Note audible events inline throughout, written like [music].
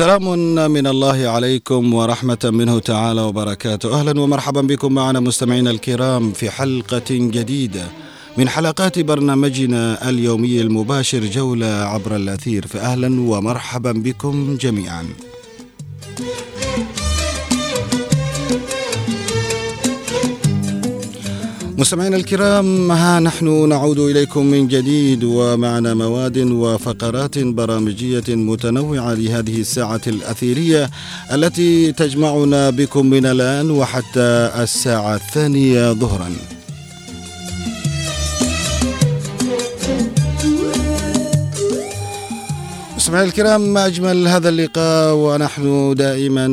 سلام من الله عليكم ورحمة منه تعالى وبركاته. أهلا ومرحبا بكم معنا مستمعينا الكرام في حلقة جديدة من حلقات برنامجنا اليومي المباشر جولة عبر الأثير. فأهلا ومرحبا بكم جميعا. مستمعينا الكرام ها نحن نعود إليكم من جديد ومعنا مواد وفقرات برامجية متنوعة لهذه الساعة الأثيرية التي تجمعنا بكم من الآن وحتى الساعة الثانية ظهرا. مستمعينا الكرام ما أجمل هذا اللقاء ونحن دائما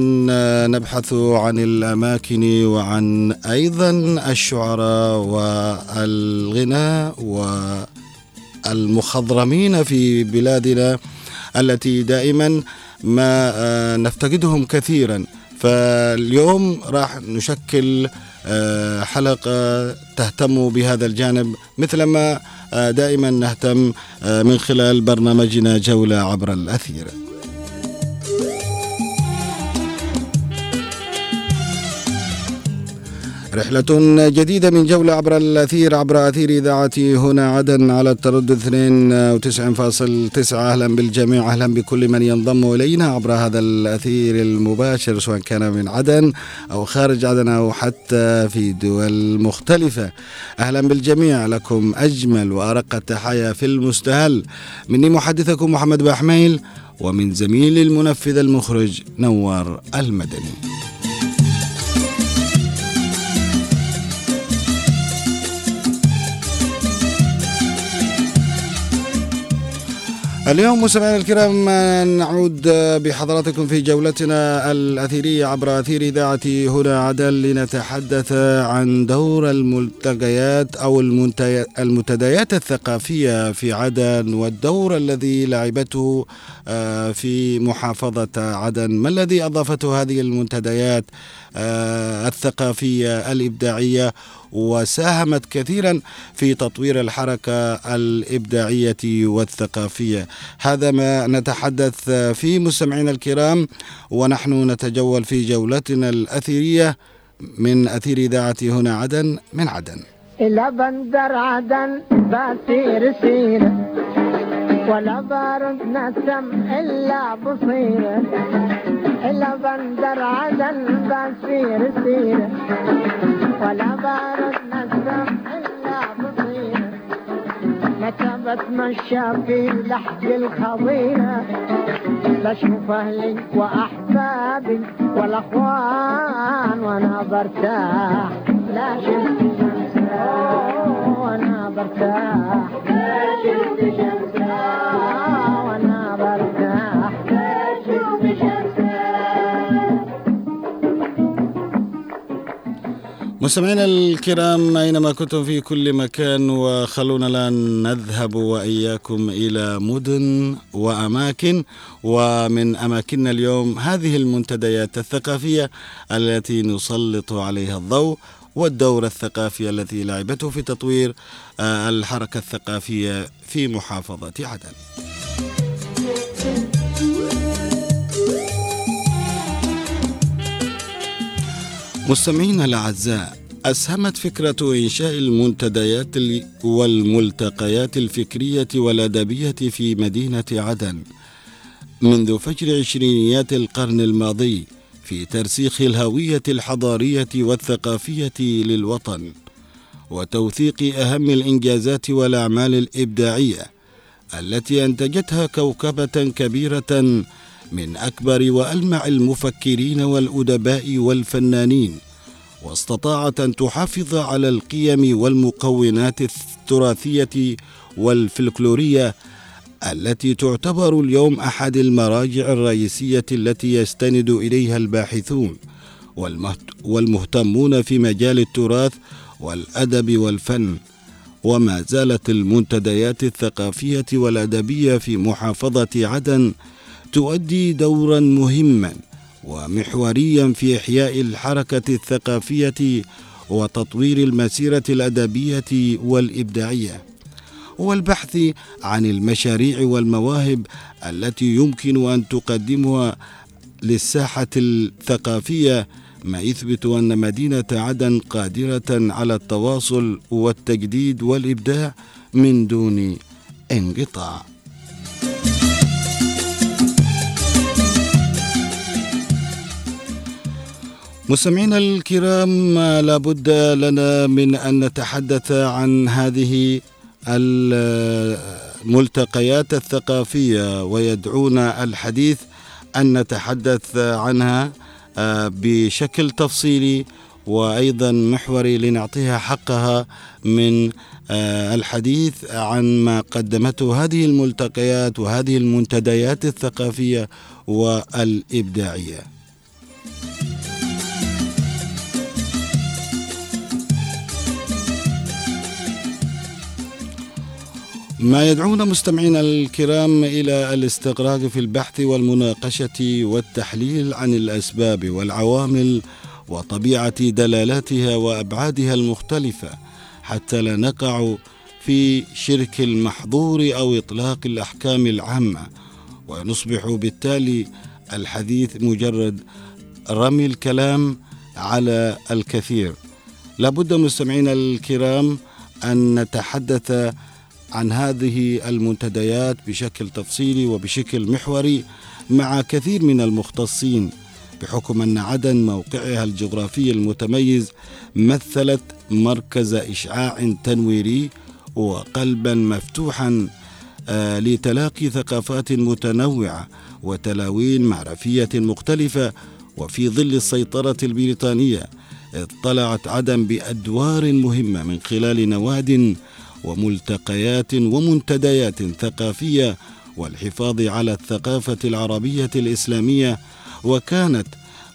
نبحث عن الأماكن وعن أيضا الشعراء والغناء والمخضرمين في بلادنا التي دائما ما نفتقدهم كثيرا. فاليوم راح نشكل حلقة تهتم بهذا الجانب مثلما دائما نهتم من خلال برنامجنا جولة عبر الأثير. رحلة جديدة من جولة عبر الأثير عبر أثير إذاعة هنا عدن على التردد 92.9 أهلا بالجميع أهلا بكل من ينضم إلينا عبر هذا الأثير المباشر سواء كان من عدن أو خارج عدن أو حتى في دول مختلفة. أهلا بالجميع لكم أجمل وأرق التحايا في المستهل. مني محدثكم محمد بحميل ومن زميلي المنفذ المخرج نوار المدني. اليوم مستمعينا الكرام نعود بحضراتكم في جولتنا الأثيرية عبر أثير إذاعة هنا عدن لنتحدث عن دور الملتقيات أو المنتديات الثقافية في عدن والدور الذي لعبته في محافظة عدن. ما الذي أضافته هذه المنتديات الثقافية الإبداعية؟ وساهمت كثيرا في تطوير الحركة الإبداعية والثقافية. هذا ما نتحدث فيه مستمعينا الكرام ونحن نتجول في جولتنا الأثيرية من أثير إذاعة هنا عدن من عدن. إلى بندر عدن بسير سيرة. ولا بارد نسم إلا بصيرة إلا بندر عدن بسير سيرة ولا بارد نسم إلا بصيرة متى بتمشى في لحد الخضيرة بشوف أهلي وأحبابي والأخوان وأنا برتاح. لا شفت شمس وأنا برتاح. لا شفت شمس. مستمعينا الكرام أينما كنتم في كل مكان وخلونا الآن نذهب وإياكم إلى مدن وأماكن ومن أماكننا اليوم هذه المنتديات الثقافية التي نسلط عليها الضوء والدور الثقافي الذي لعبته في تطوير الحركة الثقافية في محافظة عدن. مستمعينا الأعزاء أسهمت فكرة إنشاء المنتديات والملتقيات الفكرية والأدبية في مدينة عدن. منذ فجر عشرينيات القرن الماضي في ترسيخ الهوية الحضارية والثقافية للوطن وتوثيق أهم الإنجازات والأعمال الإبداعية التي أنتجتها كوكبة كبيرة من أكبر وألمع المفكرين والأدباء والفنانين واستطاعت أن تحافظ على القيم والمكونات التراثية والفلكلورية التي تعتبر اليوم أحد المراجع الرئيسية التي يستند إليها الباحثون والمهتمون في مجال التراث والأدب والفن. وما زالت المنتديات الثقافية والأدبية في محافظة عدن تؤدي دورا مهما ومحوريا في إحياء الحركة الثقافية وتطوير المسيرة الأدبية والإبداعية والبحث عن المشاريع والمواهب التي يمكن أن تقدمها للساحة الثقافية ما يثبت أن مدينة عدن قادرة على التواصل والتجديد والإبداع من دون انقطاع. مستمعينا الكرام لابد لنا من أن نتحدث عن هذه الملتقيات الثقافية ويدعونا الحديث أن نتحدث عنها آه، بشكل تفصيلي وأيضا محوري لنعطيها حقها من آه، الحديث عن ما قدمته هذه الملتقيات وهذه المنتديات الثقافية والإبداعية. ما يدعونا مستمعينا الكرام إلى الاستغراق في البحث والمناقشة والتحليل عن الأسباب والعوامل وطبيعة دلالاتها وأبعادها المختلفة حتى لا نقع في شرك المحظور أو إطلاق الأحكام العامة. ونصبح بالتالي الحديث مجرد رمي الكلام على الكثير. لابد مستمعينا الكرام أن نتحدث عن هذه المنتديات بشكل تفصيلي وبشكل محوري مع كثير من المختصين بحكم أن عدن موقعها الجغرافي المتميز مثلت مركز إشعاع تنويري وقلبا مفتوحا آه، لتلاقي ثقافات متنوعة وتلاوين معرفية مختلفة وفي ظل السيطرة البريطانية اطلعت عدن بأدوار مهمة من خلال نواد وملتقيات ومنتديات ثقافية والحفاظ على الثقافة العربية الإسلامية وكانت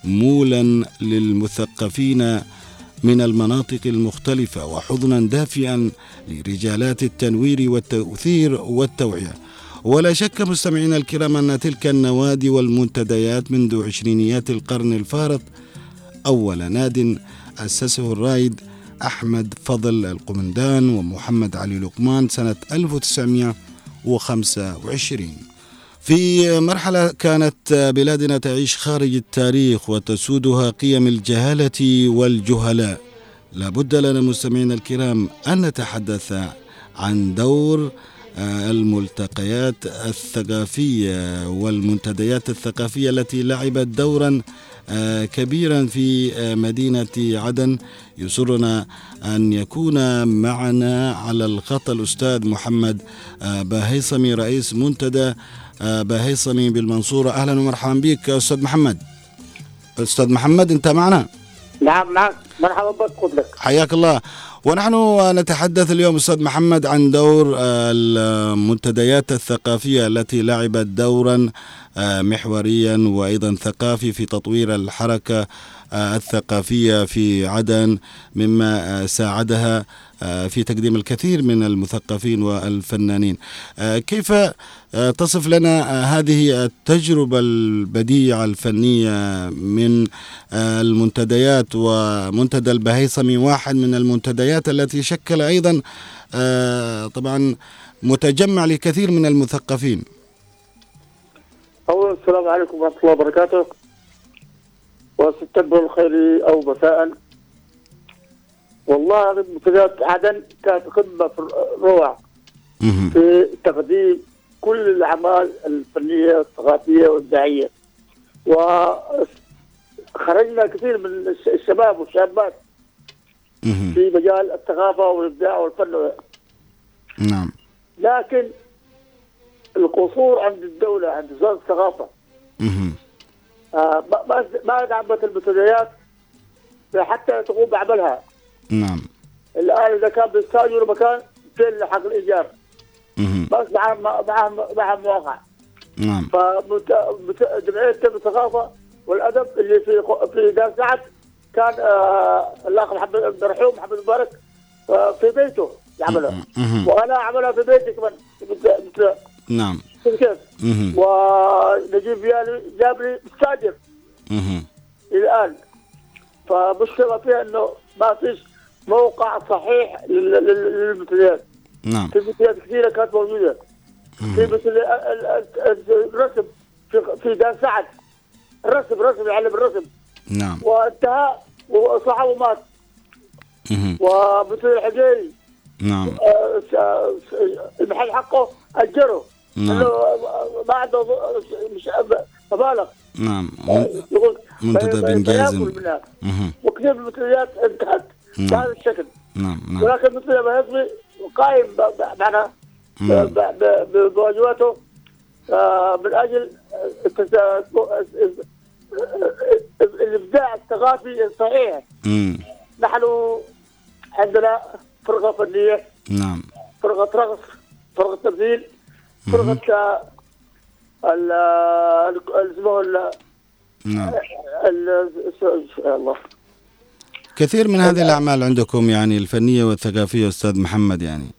مولا للمثقفين من المناطق المختلفة وحضنا دافئا لرجالات التنوير والتأثير والتوعية. ولا شك مستمعينا الكرام أن تلك النوادي والمنتديات منذ عشرينيات القرن الفارط أول ناد أسسه الرائد أحمد فضل القمندان ومحمد علي لقمان سنة 1925 في مرحلة كانت بلادنا تعيش خارج التاريخ وتسودها قيم الجهالة والجهلاء. لابد لنا مستمعينا الكرام أن نتحدث عن دور الملتقيات الثقافية والمنتديات الثقافية التي لعبت دورا آه، كبيرا في آه، مدينة عدن. يسرنا أن يكون معنا على الخط الأستاذ محمد آه، باهيصمي رئيس منتدى باهيصمي بالمنصورة. أهلا ومرحبا بك أستاذ محمد. أستاذ محمد أنت معنا؟ نعم نعم. مرحبا بك لك. حياك الله. ونحن نتحدث اليوم أستاذ محمد عن دور المنتديات الثقافية التي لعبت دورا آه، محوريا وأيضا ثقافي في تطوير الحركة آه، الثقافية في عدن مما آه، ساعدها في تقديم الكثير من المثقفين والفنانين. كيف تصف لنا هذه التجربة البديعة الفنية من المنتديات ومنتدى البهيصمي واحد من المنتديات التي شكل أيضا طبعا متجمع لكثير من المثقفين؟ أولا السلام عليكم ورحمة الله وبركاته. واستقبل الخير أو مساء. والله منتديات عدن كانت قمة في الروعة في تقديم كل الأعمال الفنية والثقافية والإبداعية وخرجنا كثير من الشباب والشابات. في مجال الثقافة والإبداع والفن. نعم. لكن القصور عند الدولة عند وزارة الثقافة. آه ما ما دعمت المنتديات حتى تقوم بعملها. نعم. الآن إذا كان بيستاجروا مكان فين حق الإيجار. بس مع مع مع مواقع نعم. فجمعية الثقافة والأدب اللي في في دار سعد كان آه الأخ محمد المرحوم محمد مبارك آه في بيته يعملها. وأنا أعملها في بيتي كمان. مثل نعم. كيف؟ ونجيب جاب لي مستاجر الآن. فمشكلة فيها إنه ما فيش موقع صحيح للمنتديات نعم. في منتديات كثيرة كانت موجودة. في مثل ال- ال- ال- الرسم. في في دار سعد الرسم الرسم يعلم الرسم. نعم. وانتهى. وصحى ومات مهم. ومثل الحجيري. نعم. آه، المحل حقه أجره. نعم. عنده مش مبالغ نعم. منتدى بن جازم. وكثير من المثليات انتهت نعم. بهذا الشكل. نعم نعم. ولكن مثل ما يصبي قائم معنا بواجباته. آه، من أجل الإبداع الثقافي الصحيح. نحن عندنا فرقة فنية. نعم. فرقة رقص. فرقه تمثيل فرقه ال ال- ال- اسمه ال- نعم. الله. كثير من هذه الأعمال عندكم يعني الفنية والثقافية أستاذ محمد يعني.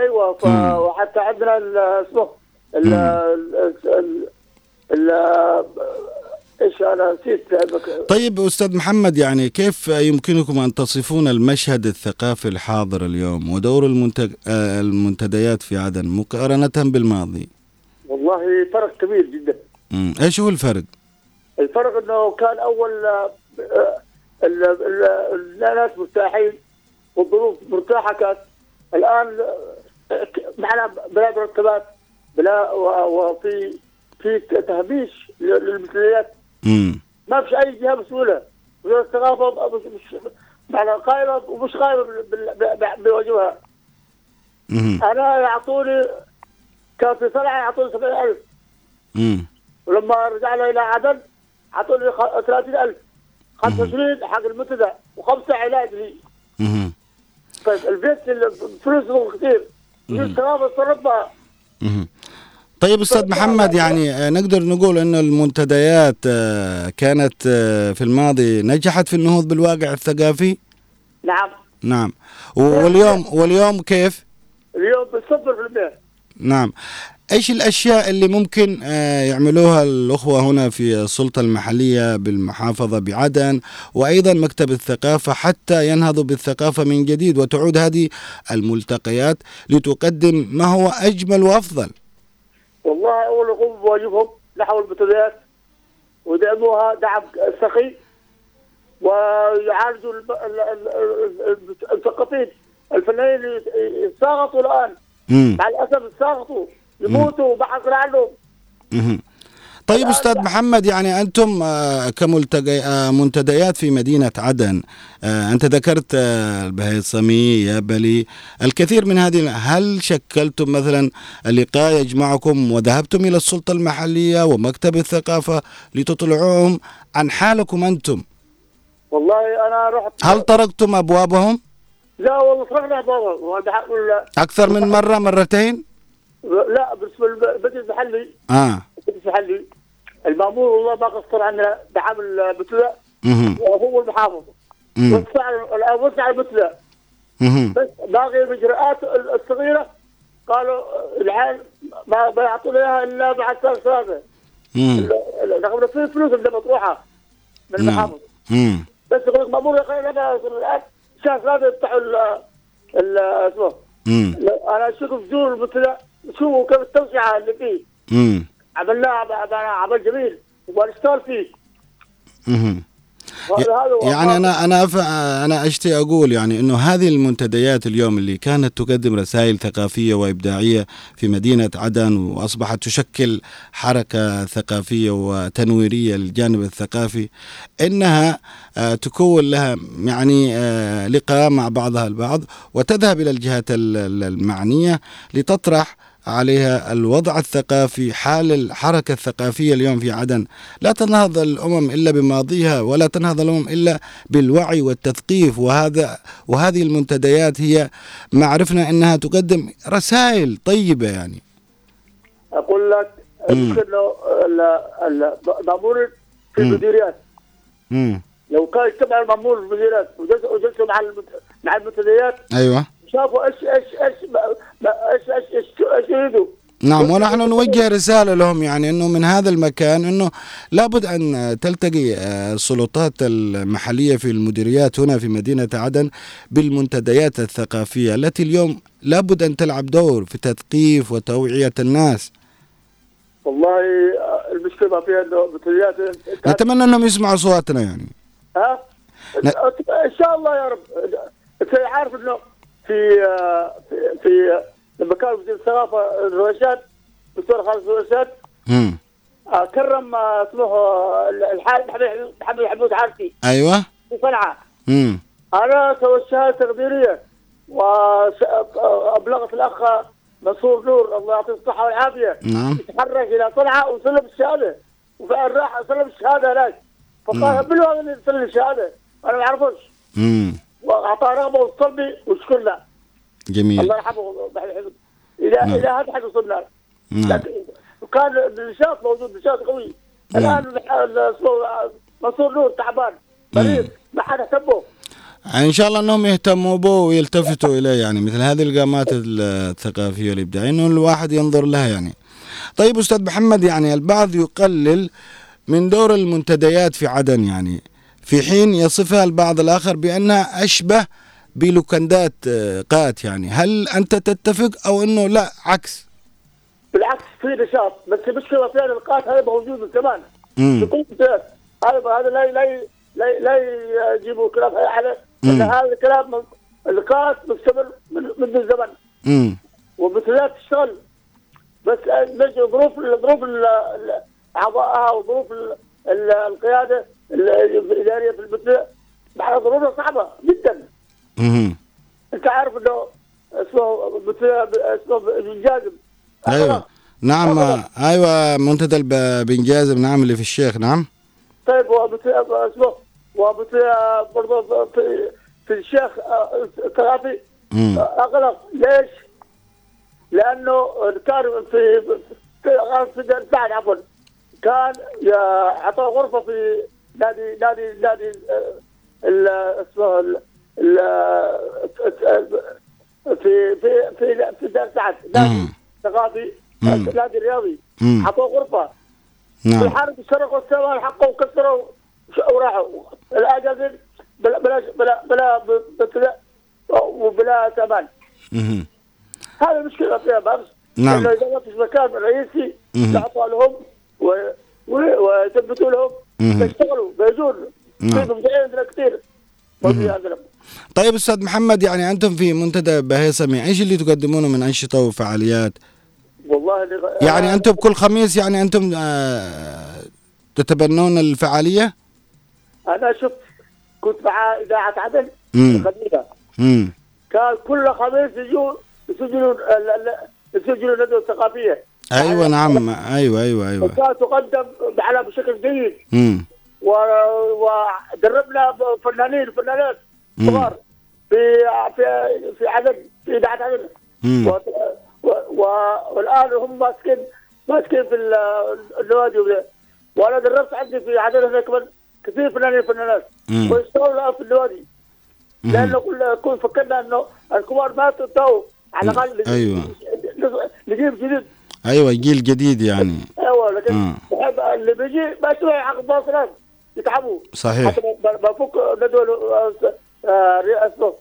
أيوه. وحتى عندنا ال- اسمه إيش طيب أستاذ محمد يعني كيف يمكنكم أن تصفون المشهد الثقافي الحاضر اليوم ودور المنتج... آه، المنتديات في عدن مقارنة بالماضي والله فرق كبير جدا مم. إيش هو الفرق؟ الفرق إنه كان أول آه، ال... ال... ال... الناس مرتاحين والظروف مرتاحة كانت الآن معنا بلا مرتبات بلا. وفي في تهميش للمثليات ما فيش أي جهة مسؤولة. وزاره الثقافه مش مش معنى قائمة ومش قائمة مم. أنا يعطوني كان في صنعاء يعطوني 70000 مم. ولما رجعنا إلى عدن اعطوني خ- 30000 25 حق المنتدى وخمسة علاج لي. مم. فالبيت الفلوس كثير وزاره الثقافه تصرفها مهم. طيب أستاذ محمد يعني آه، نقدر نقول إنه المنتديات آه، كانت آه، في الماضي نجحت في النهوض بالواقع الثقافي؟ نعم. نعم. و- واليوم واليوم كيف؟ اليوم صفر في المية نعم. إيش الأشياء اللي ممكن يعملوها الأخوة هنا في السلطة المحلية بالمحافظة بعدن وأيضا مكتب الثقافة حتى ينهضوا بالثقافة من جديد وتعود هذه الملتقيات لتقدم ما هو أجمل وأفضل؟ والله أول يقوموا بواجبهم نحو المنتديات ويدعموها دعم سخي ويعالجوا الم- ال- ال- ال- المثقفين الفنانين اللي يتساقطوا الان. مع الأسف يتساقطوا يموتوا بحث عنهم. طيب أستاذ محمد يعني أنتم آه، كملتقي آه، منتديات في مدينة عدن آه، أنت ذكرت البهيصمي يابلي الكثير من هذه هل شكلتم مثلا لقاء يجمعكم وذهبتم إلى السلطة المحلية ومكتب الثقافة لتطلعوهم؟ عن حالكم أنتم؟ والله أنا رحت هل طرقتم أبوابهم؟ لا والله طرقنا وال- أكثر من مرة مرتين؟ لا بالنسبة للبيت المحلي. آه. البيت المحلي. المأمور والله ما قصر عنا دعم المثلى مهم. وهو المحافظ. وسع الآن وسع مهم. بس باقي الإجراءات الصغيرة قالوا العيال ما ما يعطونا اياها الا بعد سنه ثلاثة. رغم في فلوس اللي مطروحه من. المحافظ. بس يقول لك مأمور يا أخي لا الآن شهر ثلاثة يفتحوا ال- ال اسمه. أنا أشوف زور المثلى شوفوا كيف التوسعة اللي فيه عملناها عم- عم- عمل جميل ونشتغل فيه. هو يعني أنا أنا أف... أنا أشتي أقول يعني إنه هذه المنتديات اليوم اللي كانت تقدم رسائل ثقافية وإبداعية في مدينة عدن وأصبحت تشكل حركة ثقافية وتنويرية للجانب الثقافي إنها آه، تكون لها يعني آه، لقاء مع بعضها البعض وتذهب إلى الجهات ال- ال- المعنية لتطرح عليها الوضع الثقافي حال الحركة الثقافية اليوم في عدن لا تنهض الأمم إلا بماضيها ولا تنهض الأمم إلا بالوعي والتثقيف وهذا وهذه المنتديات هي ما عرفنا أنها تقدم رسائل طيبة يعني أقول لك مم. يمكن لو ال- ال- مامور في. المديريات. لو كان اجتمع المأمور في المديريات وجلسوا مع مع المنتديات أيوة شافوا إيش إيش إيش إيش إيش إيش إيش يريدوا نعم ونحن نوجه رسالة لهم يعني أنه من هذا المكان أنه لابد أن تلتقي آه، السلطات المحلية في المديريات هنا في مدينة عدن بالمنتديات الثقافية التي اليوم لابد أن تلعب دور في تثقيف وتوعية الناس. والله آه، المشكلة ما فيها إنه بطريقات نتمنى أنهم يسمعوا أصواتنا يعني. ها؟ لا. إن شاء الله يا رب. إنت عارف إنه في آه، في, في لما كان وزير الثقافة الرويشات دكتور خالد الرويشات مم. آه، كرم آه، اسمه الحاج محمد حمود عارفي أيوة. في صنعاء. أنا سويت شهاده تقديريه وابلغت الأخ منصور نور الله يعطيه الصحة والعافية. نعم. يتحرك إلى صنعاء وسلم الشهادة. وفعلا راح سلم الشهادة هناك. فقال هذا اللي يسلم الشهادة. أنا ما أعرفوش. واعطاه رغبه وصلبي وشكرنا. جميل. الله يرحمه إلى نعم. إلى هذا حد وصلنا نعم. لكن وكان النشاط موجود نشاط قوي. الآن اسمه منصور نور تعبان مريض ما حد اهتمه. إن شاء الله إنهم يهتموا به ويلتفتوا إليه يعني مثل هذه القامات الثقافية والابداعيه إنه الواحد ينظر لها يعني. طيب أستاذ محمد يعني البعض يقلل من دور المنتديات في عدن يعني. في حين يصفها البعض الآخر بأنها أشبه بلوكندات آه، قات يعني. هل أنت تتفق أو إنه لا؟ عكس؟ بالعكس في نشاط. بس المشكلة في القات هذا موجود من زمان. في كل. هذا هذا لا لا لا لا يجيبوا كلام على هذا الكلام من- القات مستمر من منذ الزمن. امم ومثلات تشتغل بس ظروف ظروف اعضائها وظروف ال- ال- القيادة. ال- الاداريه في المثل مع ظروفها صعبه جدا امم انت عارف انه اسمه اسمه بن جازم أيوه نعم آه، أيوه منتدى بن جازم نعم اللي في الشيخ نعم طيب اسمه ومثل برضه في, في الشيخ الثقافي امم اغلق ليش؟ لأنه كان في في سعد عفوا كان يا- اعطوه غرفه في نادي نادي نادي آه، ال- اسمه ال- ال- في في في في دار سعد نادي. نادي رياضي. اعطوه غرفة في نعم الحرب سرقوا الثمن حقه وكسروا وراحوا الاجازه بلا بلا بلا بلا بلا وبلا ثمن مهم. هذا المشكلة فيها بس نعم. إذا ما فيش مكان رئيسي. يعطى لهم. ويثبتوا لهم مهم. يشتغلوا بيجون نعم. في عندنا كثير عندنا طيب أستاذ محمد يعني أنتم في منتدى بهيصمي إيش اللي تقدمونه من أنشطة وفعاليات؟ والله اللي- يعني أنتم كل خميس يعني أنتم آه تتبنون الفعالية؟ أنا شفت كنت مع إذاعة عدن. القديمه كان كل خميس يجوا يسجلوا يسجلوا الندوه الثقافية أيوه نعم. أيوه أيوه أيوه. تقدم على بشكل جيد. امم ودربنا فنانين وفنانات مم. كبار في في في عدن في إذاعة و- والآن هم ماسكين ماسكين في ال- النوادي. وأنا دربت عندي في عدن هنا كمان كثير فنانين وفنانات مم. ويشتغلوا الآن في النوادي. لأنه كل كل فكرنا إنه الكبار ماتوا تو على الأقل أيوة. نجيب جديد. أيوه جيل جديد يعني أيوه لكن مم. بحب اللي بيجي يسوي حق باصرات يتعبوا صحيح حتى بفك ندوه آه، رئاسته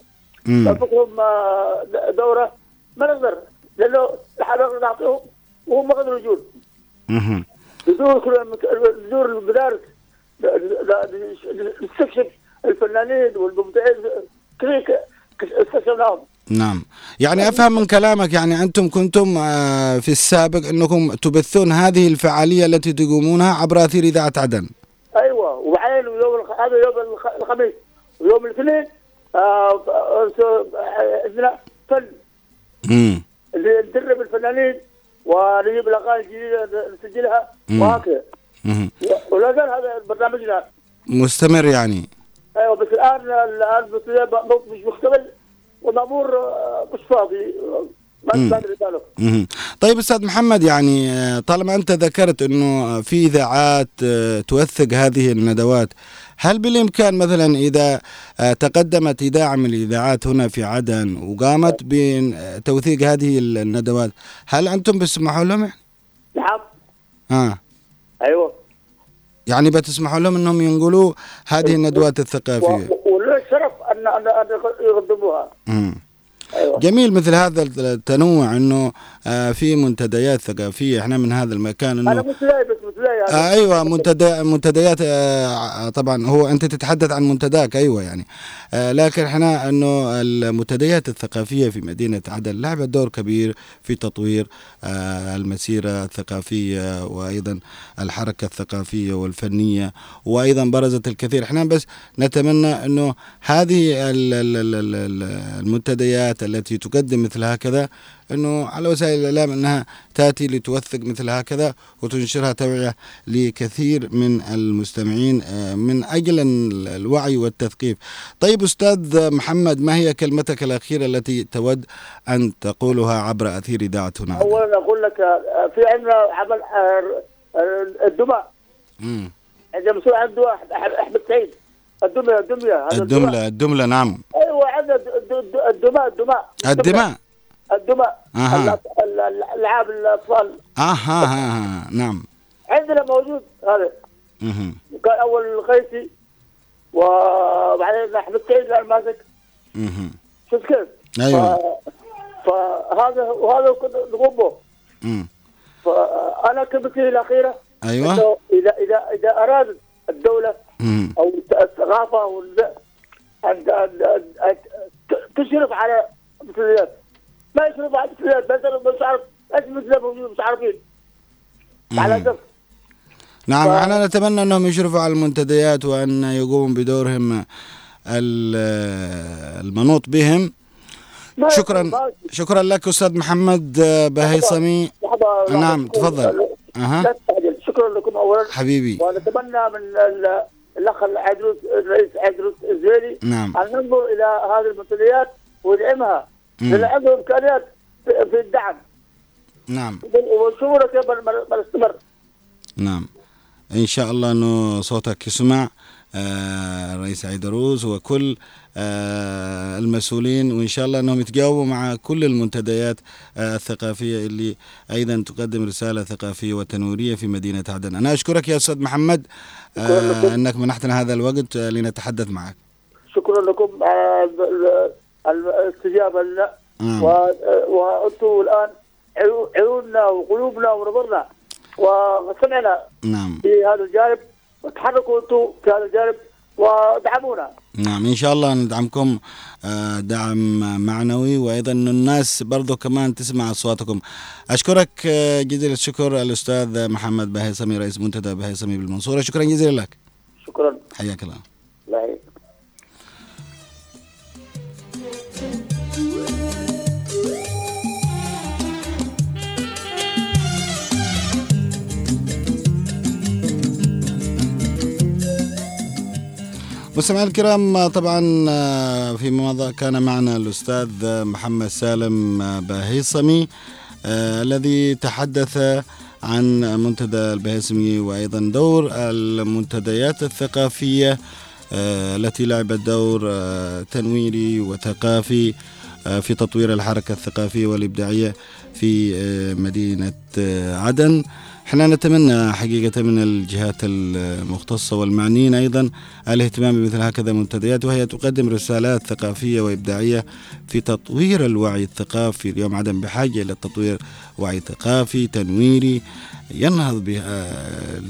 امم بفكهم آه، دوره ما نقدر لأنه نحن نعطيهم وهم ما قدروا يجون كل بدون المدارس نستكشف الفنانين والمبدعين كثير استكشفناهم نعم. يعني أفهم من كلامك يعني أنتم كنتم آه، في السابق أنكم تبثون هذه الفعالية التي تقومونها عبر أثير إذاعة عدن. أيوه. وبعدين يوم. هذا يوم الخ- الخميس ويوم الاثنين آه، آه، آه، عندنا فن. اللي ندرب الفنانين ونجيب الأغاني الجديدة نسجلها. وهكذا. ولا زال هذا برنامجنا. مستمر يعني. أيوه بس الآن الآن مش مكتمل. والمامور آه، مش فاضي. ما. طيب أستاذ محمد يعني آه، طالما أنت ذكرت إنه في إذاعات آه، توثق هذه الندوات هل بالإمكان مثلا إذا تقدمت اذاعه من الإذاعات هنا في عدن وقامت بتوثيق هذه الندوات هل أنتم بتسمحوا لهم يعني؟ نعم. آه. أيوه. يعني بتسمحوا لهم إنهم ينقلوا هذه الندوات الثقافية؟ ان ان أيوه. جميل مثل هذا التنوع إنه آه، في منتديات ثقافية إحنا من هذا المكان أنا انه مش مش لاقي آه يعني. أيوه منتدى منتديات آه طبعا هو أنت تتحدث عن منتداك أيوه يعني. آه لكن إحنا إنه المنتديات الثقافية في مدينة عدن لعبت دور كبير في تطوير آه المسيرة الثقافية وأيضا الحركة الثقافية والفنية وأيضا برزت الكثير. إحنا بس نتمنى إنه هذه ال- ال- ال- ال- ال- المنتديات التي تقدم مثل هكذا إنه على وسائل الإعلام أنها تأتي لتوثق مثل هكذا وتنشرها توعية لكثير من المستمعين آه، من أجل ال- الوعي والتثقيف. طيب أستاذ محمد ما هي كلمتك الأخيرة التي تود أن تقولها عبر أثير اذاعه هنا؟ اولا أقول لك آه، في عندنا عمل آه، الدماء. عندنا مسؤول عن الدماء أح- أح- احمد سعيد الدمية الدمية هذا الدملة الدملة نعم أيوه عندنا الد- الد- الدماء الدماء الدماء الدماء أها. الأط- ال- ال- الألعاب الأطفال أها ها ها نعم عندنا موجود هذا مهم. كان أول الخيسي وبعدين احمد سعيد الان ماسك مهم. شفت كيف؟ أيوه فهذا وهذا كنا نقوم به مم. فانا كلمتي الأخيرة أيوه إذا إذا إذا ارادت الدولة. أو الثقافه أن تشرف على المثليات ما يشرف على المثليات مثلا مش عارف إيش مثل موجود مش عارفين على. أساس نعم ف- إحنا نتمنى أنهم يشرفوا على المنتديات وأن يقوموا بدورهم ال- المنوط بهم. شكرا شكرا لك أستاذ محمد بهيصمي لحظة- لحظة. نعم، تفضل. تستعجل. شكرا لكم اولا. حبيبي. ونتمنى من الأخ عدروس الرئيس عدروس الزويلي نعم. ان ننظر إلى هذه المنتديات وندعمها. لأن عنده امكانيات في الدعم. نعم. ونشوفنا كيف بنستمر نعم. إن شاء الله إنه صوتك يسمع. آه، رئيس عيدروس وكل آه، المسؤولين وإن شاء الله أنهم يتجاوبوا مع كل المنتديات آه، الثقافية اللي أيضا تقدم رسالة ثقافية وتنويرية في مدينة عدن. أنا أشكرك يا أستاذ محمد آه،. أنك منحتنا هذا الوقت آه، لنتحدث معك. شكرا لكم على ال- ال- الاستجابة لنا نعم. و- وأنتم الآن عيو- عيوننا وقلوبنا ونظرنا وسمعنا نعم في هذا الجانب وتحركوا أنتم في هذا الجانب ودعمونا. نعم إن شاء الله ندعمكم آه، دعم معنوي. وأيضا إنه الناس برضو كمان تسمع أصواتكم. أشكرك آه، جزيل الشكر الأستاذ محمد بهيصمي رئيس منتدى بهيصمي بالمنصورة. شكرا جزيلا لك. شكرا. حياك الله. الله مستمعينا الكرام طبعا آه، فيما مضى كان معنا الأستاذ محمد سالم بهيصمي آه، الذي تحدث عن منتدى البهيصمي وأيضا دور المنتديات الثقافية آه، التي لعبت دور آه، تنويري وثقافي آه، في تطوير الحركة الثقافية والإبداعية في آه، مدينة آه، عدن. إحنا نتمنى حقيقة من الجهات المختصة والمعنيين أيضا الاهتمام بمثل هكذا منتديات وهي تقدم رسالات ثقافية وإبداعية في تطوير الوعي الثقافي. اليوم عدن بحاجة إلى تطوير وعي ثقافي تنويري ينهض بها.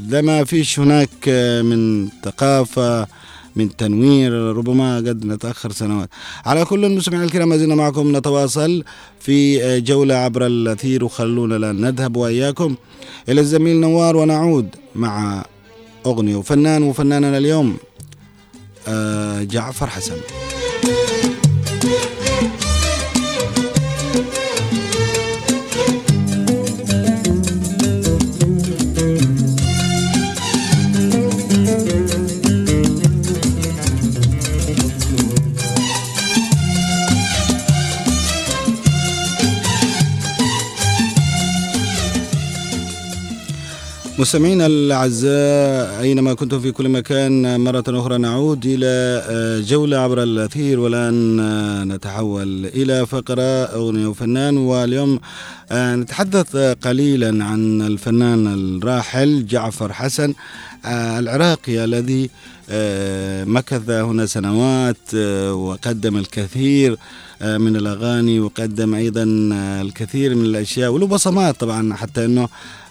لما فيش هناك من ثقافة من تنوير ربما قد نتأخر سنوات. على كل المستمعين الكرام ما زلنا معكم نتواصل في جولة عبر الأثير وخلونا الآن نذهب وإياكم إلى الزميل نوار ونعود مع أغنية وفنان وفناننا اليوم آه، جعفر حسن. مستمعينا الأعزاء أينما كنتم في كل مكان مرة أخرى نعود إلى آه، جولة عبر الأثير والآن آه، نتحول إلى فقرة أغنية وفنان. واليوم آه، نتحدث قليلا عن الفنان الراحل جعفر حسن العراقي الذي مكث هنا سنوات وقدم الكثير من الأغاني وقدم أيضا الكثير من الأشياء وله بصمات طبعا حتى إنه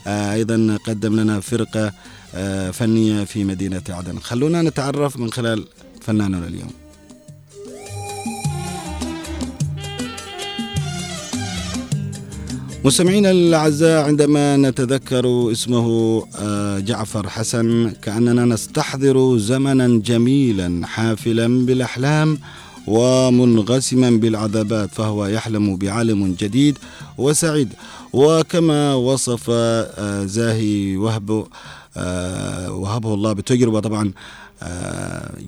أيضا قدم لنا فرقة آه، فنية في مدينة عدن. خلونا نتعرف من خلال فناننا اليوم. مستمعينا الأعزاء عندما نتذكر اسمه آه، جعفر حسن كأننا نستحضر زمنا جميلا حافلا بالأحلام ومنغسما بالعذابات فهو يحلم بعالم جديد وسعيد. وكما وصف آه، زاهي وهب آه، وهبه الله بتجربة طبعا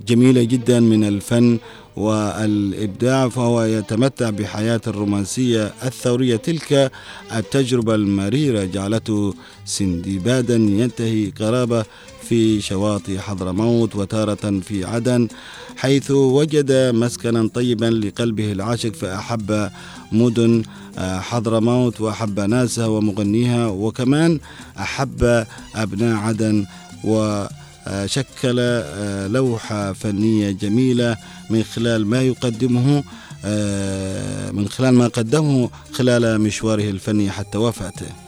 جميلة جدا من الفن والإبداع فهو يتمتع بحياة الرومانسية الثورية. تلك التجربة المريرة جعلته سندبادا ينتهي قرابة في شواطئ حضرموت وتارة في عدن حيث وجد مسكنا طيبا لقلبه العاشق فأحب مدن آه، حضرموت وأحب ناسها ومغنيها وكمان أحب أبناء عدن وشكل آه، لوحة فنية جميلة من خلال ما يقدمه آه، من خلال ما قدمه خلال مشواره الفني حتى وفاته.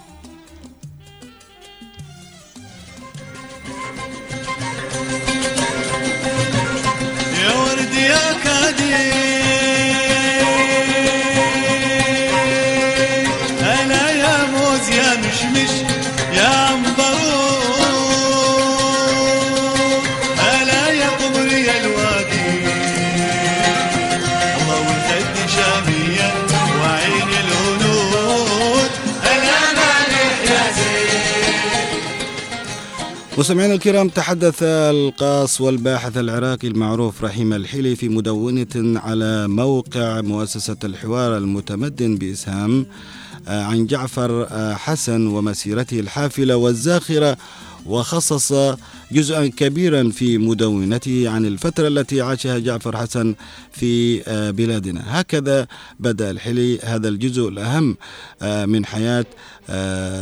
مستمعينا الكرام تحدث القاص والباحث العراقي المعروف رحيم الحلي في مدونة على موقع مؤسسة الحوار المتمدن بإسهام آه، عن جعفر آه، حسن ومسيرته الحافلة والزاخرة. وخصص جزءا كبيرا في مدونته عن الفترة التي عاشها جعفر حسن في آه، بلادنا. هكذا بدأ الحلي هذا الجزء الأهم من حياة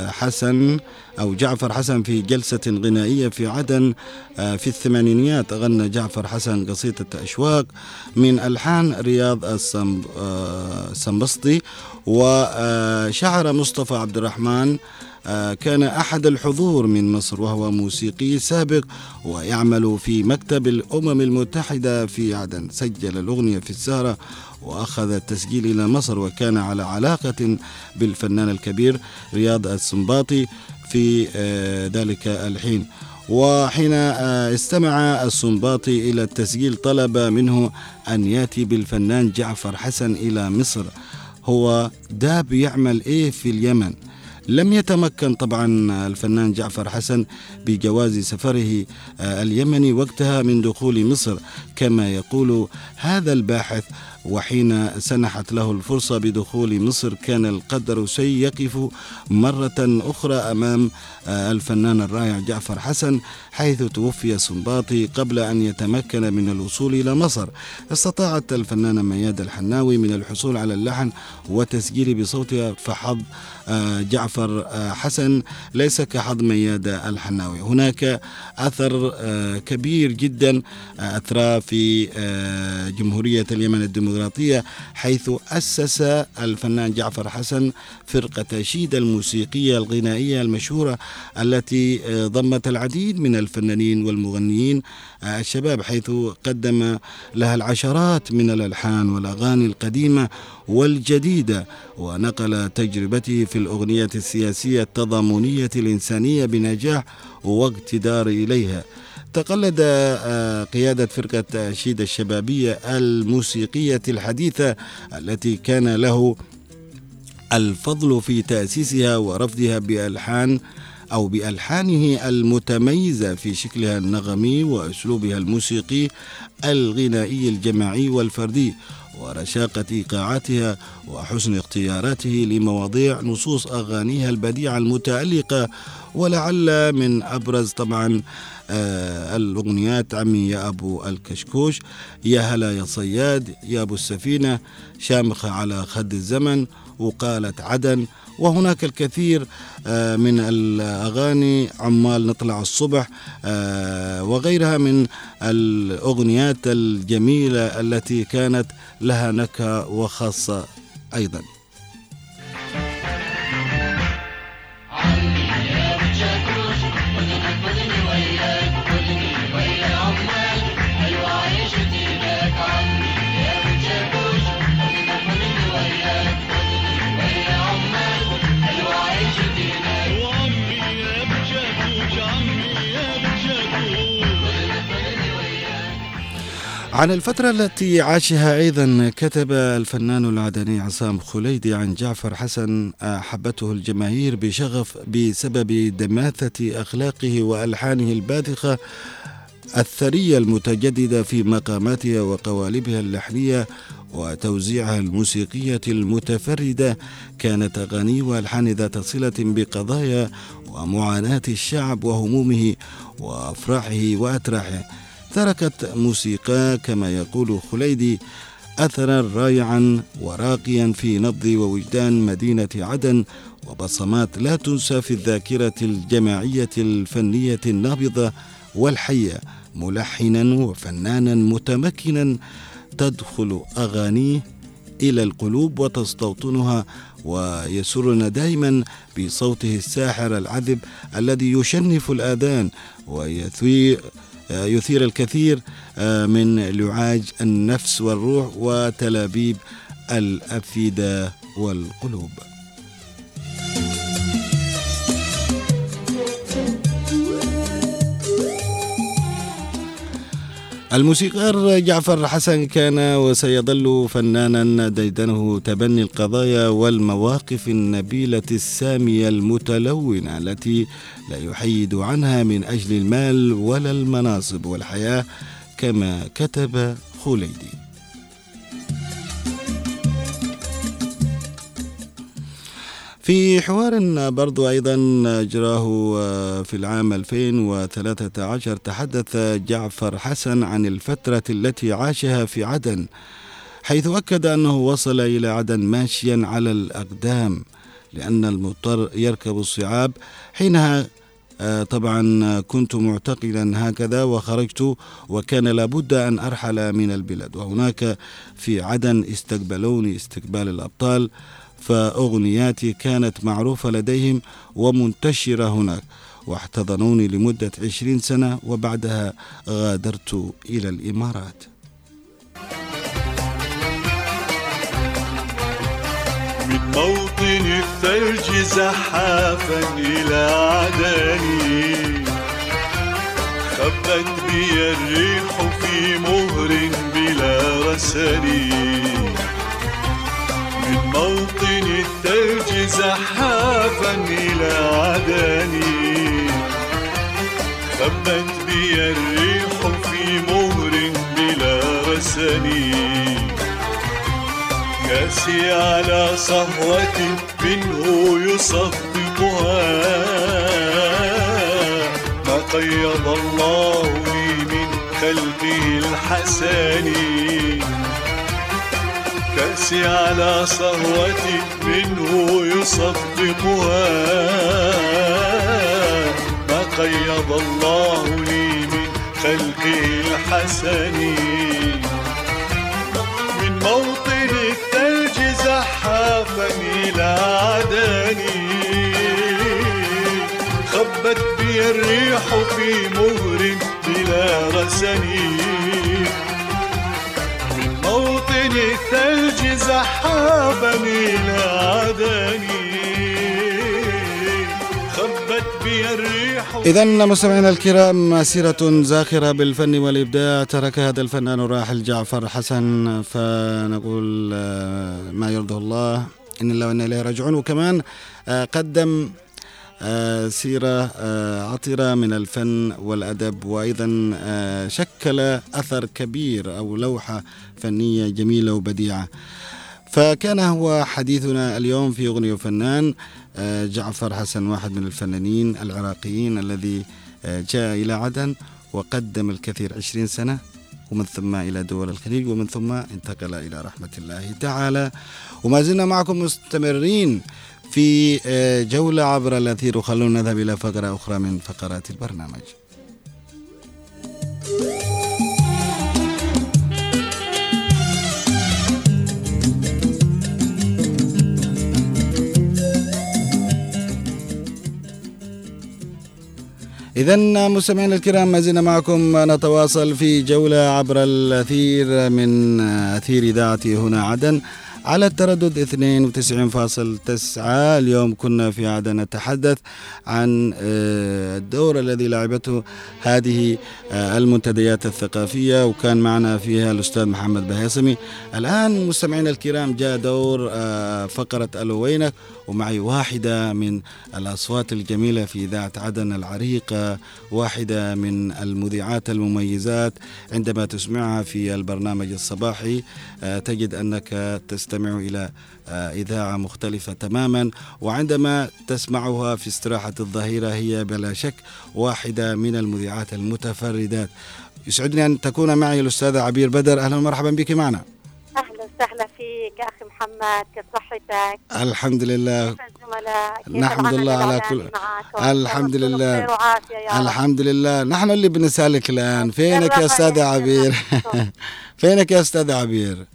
حسن أو جعفر حسن في جلسة غنائية في عدن آه، في الثمانينيات غنى جعفر حسن قصيدة أشواق من ألحان رياض السنبسطي وشعر مصطفى عبد الرحمن آه، كان أحد الحضور من مصر وهو موسيقي سابق ويعمل في مكتب الأمم المتحدة في عدن. سجل الأغنية في السهرة وأخذ التسجيل إلى مصر وكان على علاقة بالفنان الكبير رياض السنباطي في آه، ذلك الحين. وحين آه، استمع السنباطي إلى التسجيل طلب منه أن يأتي بالفنان جعفر حسن إلى مصر. هو داب يعمل إيه في اليمن؟ لم يتمكن طبعا الفنان جعفر حسن بجواز سفره آه، اليمني وقتها من دخول مصر. كما يقول هذا الباحث وحين سنحت له الفرصة بدخول مصر كان القدر سيقف مرة أخرى أمام آه، الفنان الرائع جعفر حسن حيث توفي سنباطي قبل أن يتمكن من الوصول إلى مصر. استطاعت الفنانة مياد الحناوي من الحصول على اللحن وتسجيل بصوتها فحظ جعفر آه، حسن ليس كحظ مياد الحناوي. هناك أثر كبير جدا أثرى في جمهورية اليمن الديمقراطية حيث أسس الفنان جعفر حسن فرقة شيدا الموسيقية الغنائية المشهورة التي ضمت العديد من الفنانين والمغنيين الشباب حيث قدم لها العشرات من الألحان والأغاني القديمة والجديدة ونقل تجربته في الأغنية السياسية التضامنية الإنسانية بنجاح واقتدار إليها. تقلد آه، قيادة فرقة شيد الشبابية الموسيقية الحديثة التي كان له الفضل في تأسيسها ورفضها بألحان أو بألحانه المتميزة في شكلها النغمي وأسلوبها الموسيقي الغنائي الجماعي والفردي ورشاقة إيقاعاتها وحسن اختياراته لمواضيع نصوص أغانيها البديعة المتألقة ولعل من أبرز طبعا آه الأغنيات عمي يا أبو الكشكوش يا هلا يا صياد يا أبو السفينة شامخة على خد الزمن وقالت عدن وهناك الكثير آه، من الأغاني عمال نطلع الصبح آه، وغيرها من الأغنيات الجميلة التي كانت لها نكهة وخاصة أيضا. عن الفترة التي عاشها أيضا كتب الفنان العدني عصام خليدي عن جعفر حسن أحبته الجماهير بشغف بسبب دماثة أخلاقه وألحانه الباذخة الثرية المتجددة في مقاماتها وقوالبها اللحنية وتوزيعها الموسيقية المتفردة. كانت أغاني وألحان ذات صلة بقضايا ومعاناة الشعب وهمومه وأفراحه وأتراحه. تركت موسيقى كما يقول خليدي أثرا رائعا وراقيا في نبض ووجدان مدينة عدن وبصمات لا تنسى في الذاكرة الجماعية الفنية النابضة والحية ملحنا وفنانا متمكنا تدخل أغانيه إلى القلوب وتستوطنها ويسرنا دائما بصوته الساحر العذب الذي يشنف الآذان ويثير يثير الكثير آه، من لعاج النفس والروح وتلابيب الأفئدة والقلوب. الموسيقار جعفر حسن كان وسيظل فنانا ديدنه تبني القضايا والمواقف النبيلة السامية المتلونة التي لا يحيد عنها من أجل المال ولا المناصب والحياة كما كتب خليدي. في حوار برضو أيضا أجراه في العام 2013 تحدث جعفر حسن عن الفترة التي عاشها في عدن حيث أكد أنه وصل إلى عدن ماشيا على الأقدام لأن المضطر يركب الصعاب حينها. آه، طبعا كنت معتقلا هكذا وخرجت وكان لابد أن أرحل من البلاد وهناك في عدن استقبلوني استقبال الأبطال. فأغنياتي كانت معروفة لديهم ومنتشرة هناك واحتضنوني لمدة عشرين سنة وبعدها غادرت إلى الإمارات. من موطن الثلج زحافا إلى عدني خبت بي الريح في مهر بلا رسلي من موطن الثلج زحافا إلى عدني. خبت بي الريح في مهر بلا رسني كاسي على صهوة منه يصفقها. ما قيض الله لي من خلقه الحسني كأسي على صهوتي منه يصدقها. ما قيض الله لي من خلقه الحسن. من موطن الثلج زحافا إلى عدني. خبت بي الريح في مهر بلا رسني. موطن الثلج زحابني لعدني خبت بي الريح. إذا مستمعينا الكرام مسيرة زاخرة بالفن والإبداع. ترك هذا الفنان الراحل جعفر حسن فنقول آه، ما يرضى الله. إن الله وإنا إليه راجعون. وكمان آه، قدم سيرة آه، عطرة من الفن والأدب وأيضا آه، شكل أثر كبير أو لوحة فنية جميلة وبديعة. فكان هو حديثنا اليوم في أغنية فنان آه، جعفر حسن واحد من الفنانين العراقيين الذي آه، جاء إلى عدن وقدم الكثير عشرين سنة ومن ثم إلى دول الخليج ومن ثم انتقل إلى رحمة الله تعالى. وما زلنا معكم مستمرين في آه، جولة عبر الأثير. وخلونا نذهب إلى فقرة أخرى من فقرات البرنامج. إذا مستمعينا الكرام ما زلنا معكم نتواصل في جولة عبر الأثير من أثير إذاعتي هنا عدن. على التردد 92.9 اليوم كنا في عدن نتحدث عن آه، الدور الذي لعبته هذه آه، المنتديات الثقافية وكان معنا فيها الأستاذ محمد بهيصمي الآن مستمعينا الكرام جاء دور آه، فقرة ألو وينك ومعي واحدة من الأصوات الجميلة في إذاعة عدن العريقة واحدة من المذيعات المميزات. عندما تسمعها في البرنامج الصباحي تجد أنك تستمع إلى آه، إذاعة مختلفة تماما. وعندما تسمعها في استراحة الظهيرة هي بلا شك واحدة من المذيعات المتفردات. يسعدني أن تكون معي الأستاذة عبير بدر. أهلا ومرحبا بك معنا. أهلا وسهلا فيك أخي محمد كيف صحتك؟ الحمد لله. نحمد الله على كل-؟ الحمد لله. الحمد لله. نحن اللي بنسألك الآن. فينك يا أستاذة. عبير؟ [laughs] فينك يا أستاذة عبير؟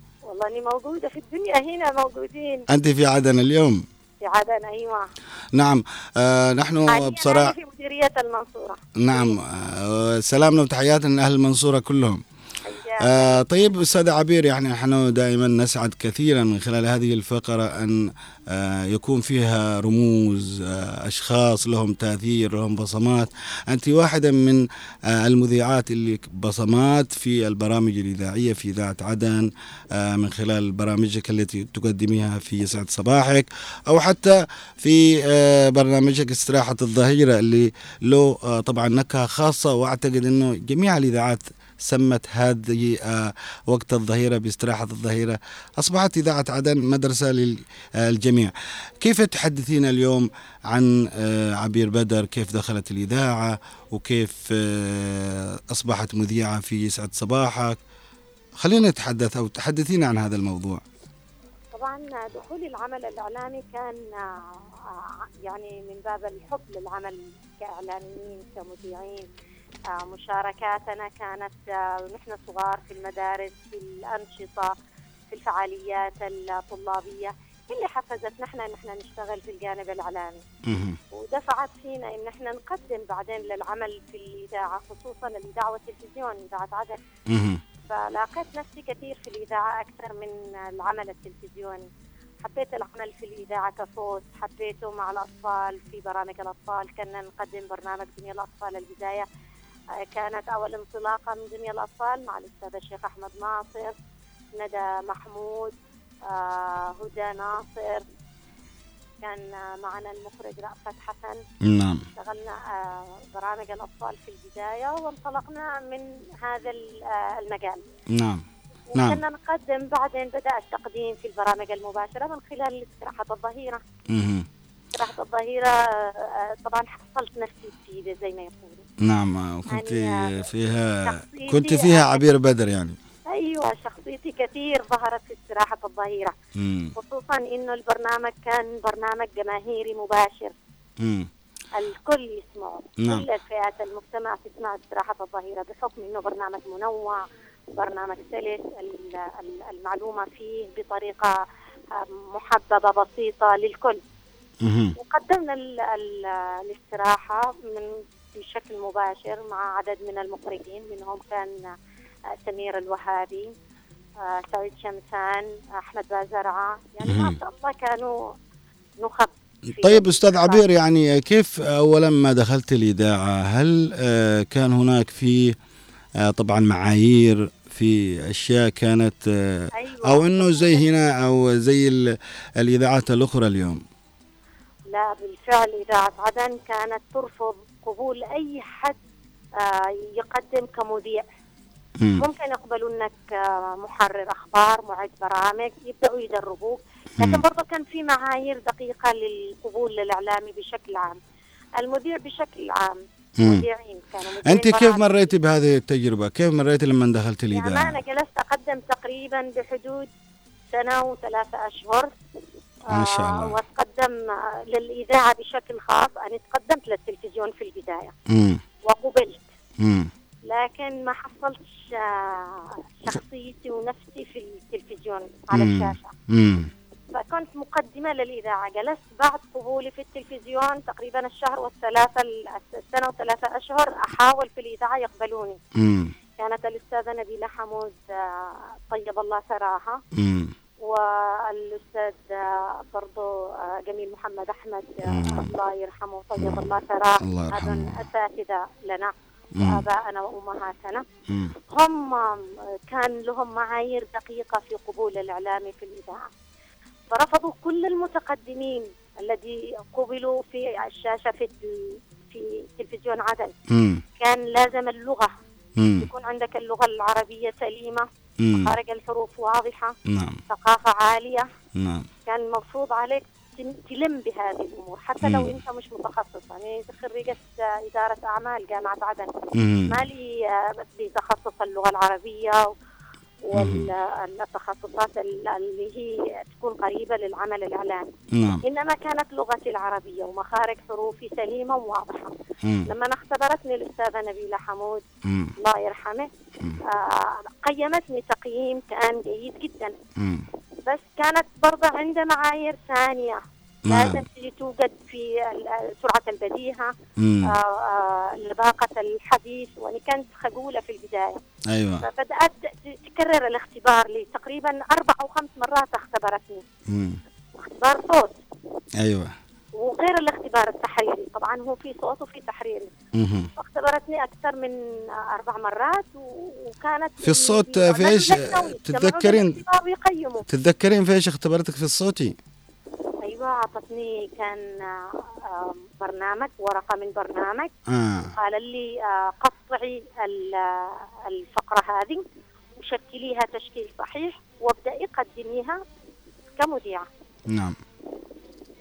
والله اني موجودة في الدنيا هنا موجودين. أنت في عدن اليوم؟ في عدن أيوه. نعم. آه نحن بصراحة أنا في مديرية المنصورة. نعم. آه سلامنا وتحياتنا لأهل المنصورة كلهم. آه طيب أستاذة عبير يعني نحن دائما نسعد كثيرا من خلال هذه الفقرة أن آه يكون فيها رموز آه أشخاص لهم تأثير لهم بصمات. أنت واحدة من آه المذيعات اللي بصمات في البرامج الإذاعية في إذاعة عدن آه من خلال برامجك التي تقدميها في يسعد صباحك أو حتى في آه برنامجك استراحة الظهيرة اللي له آه طبعا نكهة خاصة وأعتقد أنه جميع الإذاعات سمت هذه آه، وقت الظهيرة باستراحة الظهيرة. أصبحت إذاعة عدن مدرسة للجميع. كيف تحدثين اليوم عن آه، عبير بدر؟ كيف دخلت الإذاعة؟ وكيف آه، أصبحت مذيعة في يسعد صباحك؟ خلينا نتحدث أو تحدثينا عن هذا الموضوع. طبعا دخولي العمل الإعلامي كان آه، يعني من باب الحب للعمل كإعلاميين كمذيعين. آه، مشاركاتنا كانت آه، ونحن صغار في المدارس في الأنشطة في الفعاليات الطلابية اللي حفزتنا إحنا إن إحنا نشتغل في الجانب الاعلامي. ودفعت فينا إن إحنا نقدم بعدين للعمل في الإذاعة خصوصا الإذاعة والتلفزيون إذاعة عدن. فلاقيت نفسي كثير في الإذاعة أكثر من العمل التلفزيوني. حبيت العمل في الإذاعة كصوت حبيته مع الأطفال في برامج الأطفال. كنا نقدم برنامج دنيا الأطفال البداية. آه، كانت أول انطلاقة من دنيا الأطفال مع الأستاذ الشيخ أحمد ناصر ندى محمود آه، هدى ناصر. كان معنا المخرج رأفت حسن. نعم. اشتغلنا آه، برامج الأطفال في البداية وانطلقنا من هذا آه، المجال. نعم. نعم. وكنا نقدم بعدين بدأ التقديم في البرامج المباشرة من خلال استراحة الظهيرة. استراحة الظهيرة آه، طبعا حصلت نفسي جديدة زي ما يقولوا نعم وكنت يعني فيها شخصيتي كنت فيها عبير بدر يعني أيوة شخصيتي كثير ظهرت في استراحة الظهيرة مم. خصوصا إنه البرنامج كان برنامج جماهيري مباشر مم. الكل يسمعه نعم. كل الفئات المجتمع تسمع استراحة الظهيرة بحكم إنه برنامج منوع برنامج سلس ال- ال- المعلومة فيه بطريقة آه، محببة بسيطة للكل. وقدمنا ال- ال- الاستراحة من بشكل مباشر مع عدد من المخرجين منهم كان آه، سمير الوهابي آه، سعيد شمسان أحمد بازرعة يعني ما. شاء الله كانوا نخب طيب أستاذ. عبير يعني كيف اولا ما دخلت الاذاعه هل آه، كان هناك في آه، طبعا معايير في أشياء كانت آه، أيوة. أو إنه زي هنا أو زي ال- الإذاعات الأخرى اليوم لا بالفعل إذاعة عدن كانت ترفض قبول أي حد آه، يقدم كمذيع مم. ممكن يقبلوا أنك آه، محرر أخبار معد برامج يبدأوا يدربوك لكن. برضه كان في معايير دقيقة للقبول الإعلامي بشكل عام المذيع بشكل عام. مذيعين كانوا مذيعين أنت كيف. مريتي بهذه التجربة كيف مريتي لما دخلت يعني الاذاعه أنا جلست أقدم تقريبا بحدود سنة وثلاثة أشهر ما شاء آه، الله. وأتقدم آه، للإذاعة بشكل خاص. أنا تقدمت للتلفزيون في البداية امم وقبلت. امم لكن ما حصلتش آه، شخصيتي ونفسي في التلفزيون على مم. الشاشة. امم فكنت مقدمة للإذاعة. جلست بعد قبولي في التلفزيون تقريبا الشهر والثلاثة السنة وثلاثة أشهر أحاول في الإذاعة يقبلوني. امم كانت الأستاذة نبيلة حمود آه، طيب الله ثراها والأستاذ آه، برضو آه، جميل محمد أحمد آه، مم. الله يرحمه طيب الله ثراه الله يرحمه. أساتذة لنا وأمهاتنا. امم هم كان لهم معايير دقيقة في قبول الإعلامي في الإذاعة. فرفضوا كل المتقدمين الذي قبلوا في الشاشة في في تلفزيون عدن. كان لازم اللغة امم يكون عندك اللغة العربية سليمة. خارج الحروف واضحة نعم. ثقافة عالية. نعم. كان مفروض عليك تلم بهذه الأمور حتى لو مم. أنت مش متخصص. يعني خريجة آه، إدارة أعمال جامعة عدن. امم ما لي آه، بتخصص اللغة العربية والتخصصات اللي هي تكون قريبة للعمل الإعلامي. نعم. إنما كانت لغتي العربية ومخارج حروفي سليمة وواضحة. امم لما اختبرتني الأستاذة نبيلة حمود امم الله يرحمه آه قيمتني تقييم كان جيد جدا. امم بس كانت برضه عندها معايير ثانية. لازم تجي توجد في سرعة البديهة آه، آه، لباقة الحديث وأنا كنت خجولة في البداية. أيوه. فبدأت تكرر الاختبار لي تقريبا أربع أو خمس مرات اختبرتني. امم اختبار صوت. أيوه. وغير الاختبار التحريري طبعا هو في صوت وفي تحريري. اختبرتني أكثر من أربع مرات وكانت في الصوت في- إيش؟ تتذكرين؟ تتذكرين في إيش اختبرتك في الصوتي؟ أيوه أعطتني كان آه، آه، برنامج ورقة من برنامج. آه. قال لي آه، قطعي ال- آه، الفقرة هذه وشكليها تشكيل صحيح وابدأي قدميها كمذيعه نعم.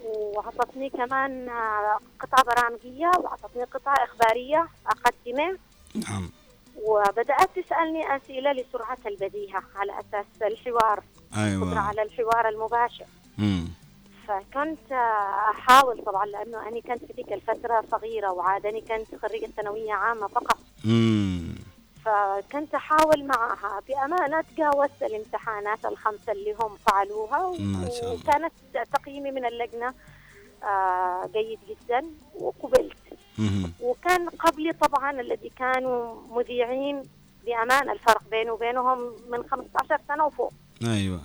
وأعطتني كمان آه، قطعة برامجية وأعطتني قطعة إخبارية أقدمها. نعم. وبدأت تسألني أسئلة لسرعة البديهة على أساس الحوار قدرة أيوه على الحوار المباشر. امم فكنت أحاول طبعا لأنه أنا كنت في تلك الفترة صغيرة وعادني كنت خريجة ثانوية عامة فقط. فكنت أحاول معها. بأمانة تجاوزت الامتحانات الخمسة اللي هم فعلوها ما شاء الله. وكانت تقييمي من اللجنة آه، جيد جدا وقبلت. وكان قبلي طبعا الذي كانوا مذيعين بأمانة الفرق بيني وبينهم من 15 سنة وفوق. أيوه.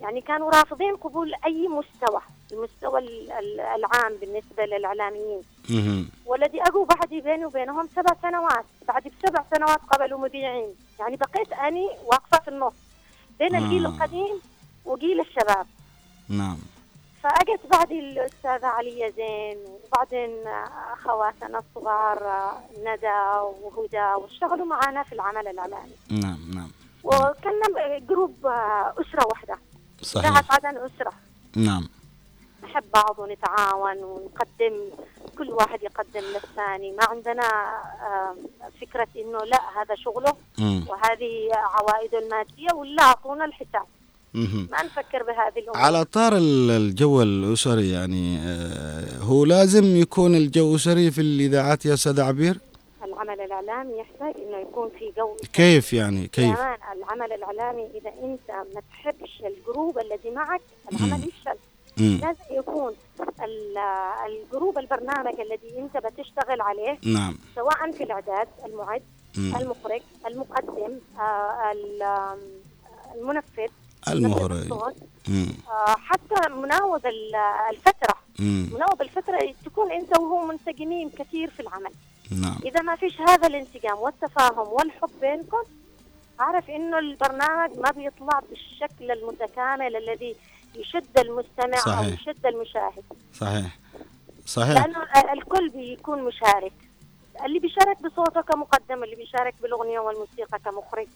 يعني كانوا رافضين قبول أي مستوى المستوى ال- ال- العام بالنسبة للإعلاميين. امم والذي اجوا بعدي بيني وبينهم سبع سنوات بعد بسبع سنوات قبلوا مذيعين يعني بقيت أني واقفة في النص بين الجيل آه. القديم وجيل الشباب. نعم. فأجت بعدي الأستاذة عليا زين وبعدين أخواتنا الصغار ندى وهدى واشتغلوا معنا في العمل الاعلامي نعم نعم. وكنا جروب آه، أسرة واحدة. صحيح. اذاعه عدن أسرة. نعم. نحب بعض ونتعاون ونقدم كل واحد يقدم للثاني. ما عندنا فكرة إنه لا هذا شغله. وهذه عوائده المادية ولا أعطونا الحساب. ما نفكر بهذه الأمور. على طار ال- الجو الأسري يعني آه، هو لازم يكون الجو أسري في الإذاعات يا أستاذ عبير؟ العمل الإعلامي يحتاج إنه يكون في جو كيف يعني كيف كمان العمل الإعلامي إذا أنت ما تحبش الجروب الذي معك. العمل يفشل. لازم يكون ال- الجروب البرنامج الذي أنت بتشتغل عليه نعم سواء في الإعداد المعد مم. المخرج المقدم آه، المنفذ المخرج. آه، حتى مناوب ال- الفترة مم. مناوب الفترة تكون أنت وهو منسجمين كثير في العمل نعم. إذا ما فيش هذا الانسجام والتفاهم والحب بينكم أعرف إنه البرنامج ما بيطلع بالشكل المتكامل الذي يشد المستمع أو صحيح. يشد المشاهد. صحيح. صحيح. لأنه الكل بيكون مشارك. اللي بيشارك بصوته كمقدم اللي بيشارك بالأغنية والموسيقى كمخرج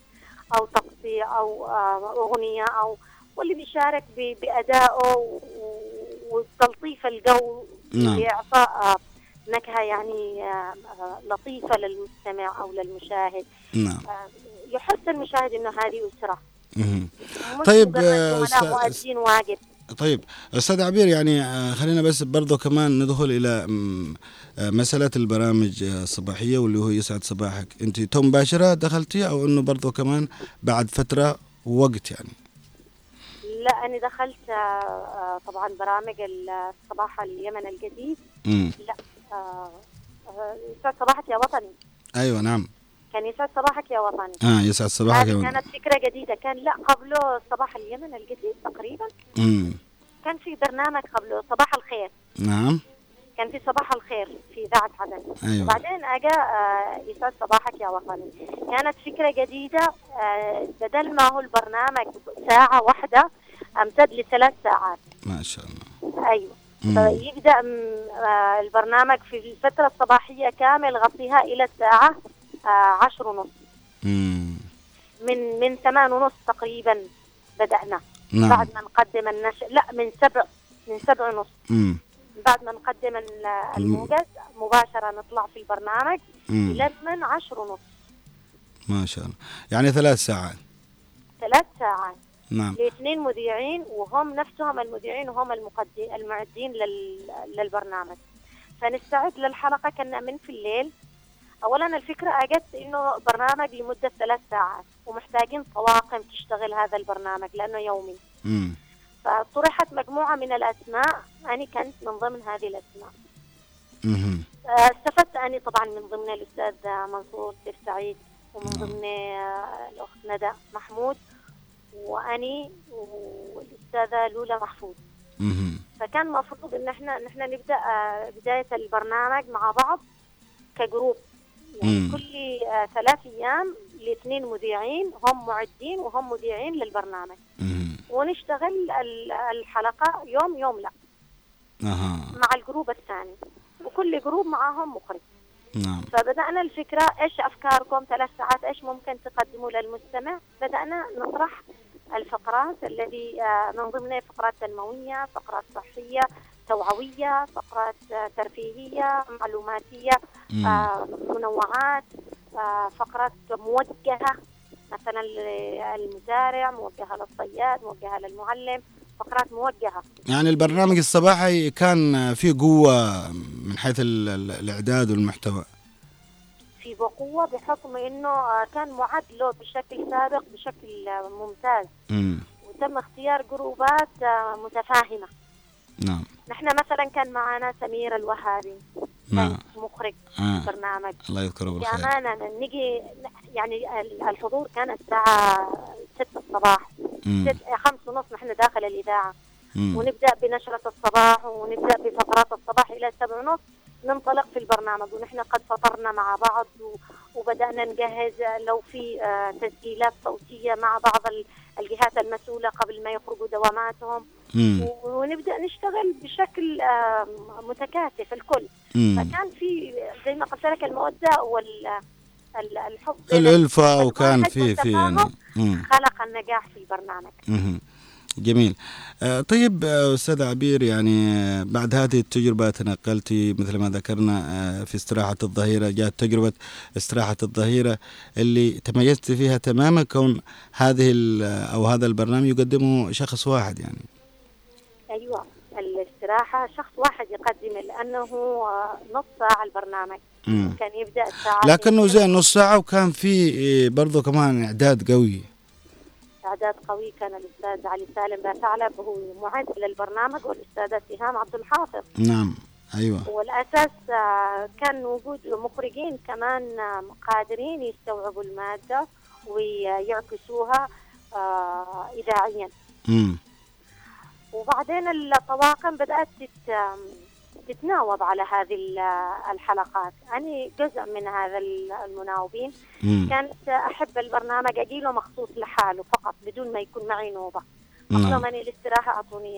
أو تقطيع أو آه، أغنية أو واللي بيشارك بأدائه وتلطيف الجو نعم. لإعطاء نكهة يعني آه، لطيفة للمستمع أو للمشاهد. نعم. آه، يحس المشاهد إنه هذه. مش طيب، آه، مؤدين واجب. طيب أستاذ عبير يعني خلينا بس برضو كمان ندخل إلى مسألة البرامج الصباحية واللي هو يسعد صباحك. أنت تو مباشرة دخلتي أو إنه برضو كمان بعد فترة وقت يعني؟ لا أنا دخلت طبعا برامج الصباح اليمن الجديد. لا. يسعد صباحك يا وطني. أيوه نعم. كان يسعد صباحك يا وطني. آه يسعد صباحك يا ولد. كانت فكرة جديدة. كان لا قبله صباح اليمن الجديد تقريبا. مم. كان في برنامج قبله صباح الخير. نعم. كان في صباح الخير في إذاعة عدن أيوه. بعدين أجا آه، يسعد صباحك يا وطني. كانت فكرة جديدة آه، بدل ما هو البرنامج ساعة واحدة أمتد لثلاث ساعات. ما شاء الله. أيوة. م- آه، البرنامج في الفترة الصباحية كامل غطيها إلى الساعة آه، عشر ونص. من من ثمان ونص تقريبا بدأنا. نعم. بعد ما نقدم النشر لا من سبع من سبع ونص. مم. بعد ما نقدم ال- الموجز مباشرة نطلع في البرنامج. إلى من عشر ونص. ما شاء الله. يعني ثلاث ساعات. ثلاث ساعات. نعم. لاثنين مذيعين وهم نفسهم المذيعين وهم المقدم المعدين لل... للبرنامج. فنستعد للحلقة كنا من في الليل. أولا الفكرة أجت إنه برنامج لمدة ثلاث ساعات ومحتاجين طواقم تشتغل هذا البرنامج لأنه يومي. مم. فطرحت مجموعة من الأسماء. أنا كنت من ضمن هذه الأسماء. مهم. آه، استفدت أنا طبعا من ضمن الأستاذ منصور سيف سعيد ومن نعم. ضمن آه، الأخت ندى محمود. وأني والأستاذة لولا محفوظ. فكان المفروض إن إحنا نحن نبدأ آه، بداية البرنامج مع بعض ك group. يعني مم. كل آه، ثلاث أيام لاثنين مذيعين هم معدين وهم مذيعين للبرنامج. ونشتغل ال- الحلقة يوم يوم لا. أها. مع ال group الثاني. وكل group معاهم مخرج. نعم. فبدأنا الفكرة إيش أفكاركم؟ ثلاث ساعات إيش ممكن تقدموا للمستمع؟ بدأنا نطرح الفقرات الذي آه، من ضمنها فقرات تنموية فقرات صحية توعوية فقرات آه، ترفيهية معلوماتية مم. آه، منوعات فقرات موجهة مثلا للمزارع موجهة للصياد موجهة للمعلم فقرات موجهة يعني البرنامج الصباحي كان فيه قوة من حيث ال- ال- الإعداد والمحتوى في بقوة بحكم إنه آه، كان معد له بشكل سابق بشكل آه، ممتاز. مم. وتم اختيار جروبات آه، متفاهمة. نعم. نحن مثلا كان معنا سمير الوهابي نعم. مخرج آه. برنامج الله يذكره بالخير. بأمانة نجي يعني ال- الحضور كان الساعة 6 الصباح. مم. ست خمس ونص نحن داخل الإذاعة. مم. ونبدأ بنشرة الصباح ونبدأ بفقرات الصباح إلى سبع ونص. ننطلق في البرنامج ونحن قد فطرنا مع بعض وبدأنا نجهز لو في آه، تسجيلات صوتية مع بعض ال- الجهات المسؤولة قبل ما يخرجوا دواماتهم مم. ونبدأ نشتغل بشكل آه، متكاتف الكل مم. فكان في زي ما قلت لك المودة وال ال- الحب الألفة وكان يعني والتفاهم مم. خلق النجاح في البرنامج مهم. جميل. آه، طيب آه، أستاذ عبير يعني آه، بعد هذه التجربة تنقلتي مثل ما ذكرنا في استراحة الظهيرة جاءت تجربة استراحة الظهيرة اللي تميزت فيها تماما كون هذه أو هذا البرنامج يقدمه شخص واحد يعني. أيوه الاستراحة شخص واحد يقدم لأنه آه، نص ساعة البرنامج. مم. كان يبدأ الساعة لكنه زين نص ساعة وكان في برضه كمان إعداد قوي. إعداد قوي. كان الأستاذ علي سالم باثعلب هو معد للبرنامج والأستاذة سهام عبد الحافظ. نعم أيوة. والأساس آه، كان وجود مخرجين كمان آه، قادرين يستوعبوا المادة ويعكسوها آه، إذاعيا. مم. وبعدين الطواقم بدأت تت... تتناوب على هذه ال- الحلقات أنا جزء من هذا ال- المناوبين مم. كانت أحب البرنامج أجيله مخصوص لحاله فقط بدون ما يكون معي نوبة نعم أطلبني الاستراحة أعطوني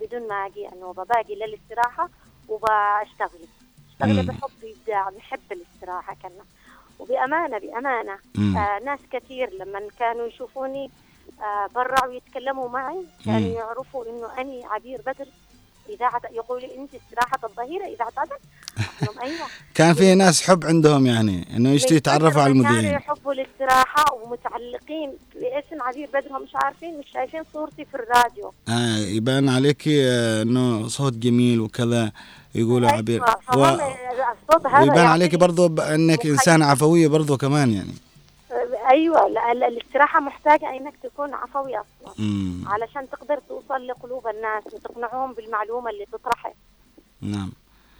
بدون ما أجي النوبة باقي للاستراحة وبشتغل. اشتغل بحب إبداع بحب الاستراحة كنا وبأمانة بأمانة مم. آه ناس كثير لما كانوا يشوفوني آه، برعوا يتكلموا معي كانوا. يعرفوا إنه اني عبير بدر اذاعه يقولوا لي إنت استراحة الظهيرة اذاعه عدن أيوه. كان في ناس حب عندهم يعني إنه من يتعرفوا على ما كانوا المذيعين يحبوا الاستراحة ومتعلقين باسم عبير بدر هم مش عارفين مش شايفين صورتي في الراديو. آه يبان عليك آه، إنه صوت جميل وكذا يقولوا عبير. أيوة، و... الصوت هذا ويبان عليك يعطيني- برضو مخيل. انسان عفوية برضو كمان يعني. أيوه لا- لا- الاستراحة محتاجة إنك تكون عفوي أصلا. مم. علشان تقدر توصل لقلوب الناس وتقنعهم بالمعلومة اللي تطرحها. نعم.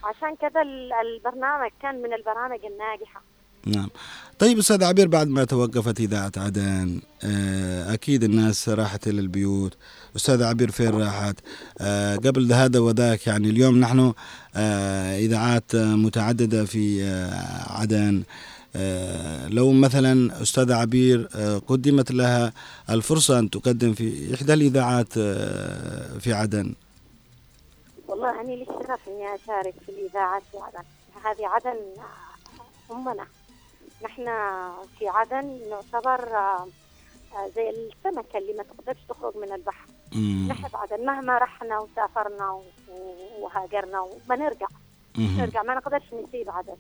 عشان كذا ال- البرنامج كان من البرامج الناجحة. نعم. طيب أستاذ عبير بعد ما توقفت إذاعة عدن آه، أكيد الناس راحت إلى البيوت. أستاذ عبير فين راحت؟ آه، قبل هذا وذاك يعني اليوم نحن آه، إذاعات متعددة في عدن. لو مثلا أستاذ عبير آه، قدمت لها الفرصة أن تقدم في إحدى الإذاعات آه، في عدن. والله أنا لي الشرف إني أشارك في الإذاعات في عدن؟ هذه عدن أمنا. نحن في عدن نعتبر آه، آه، زي السمكة اللي ما تقدرش تخرج من البحر. نحب عدن مهما رحنا وسافرنا وهاجرنا وما نرجع. نرجع ما نقدرش نسيب عدن.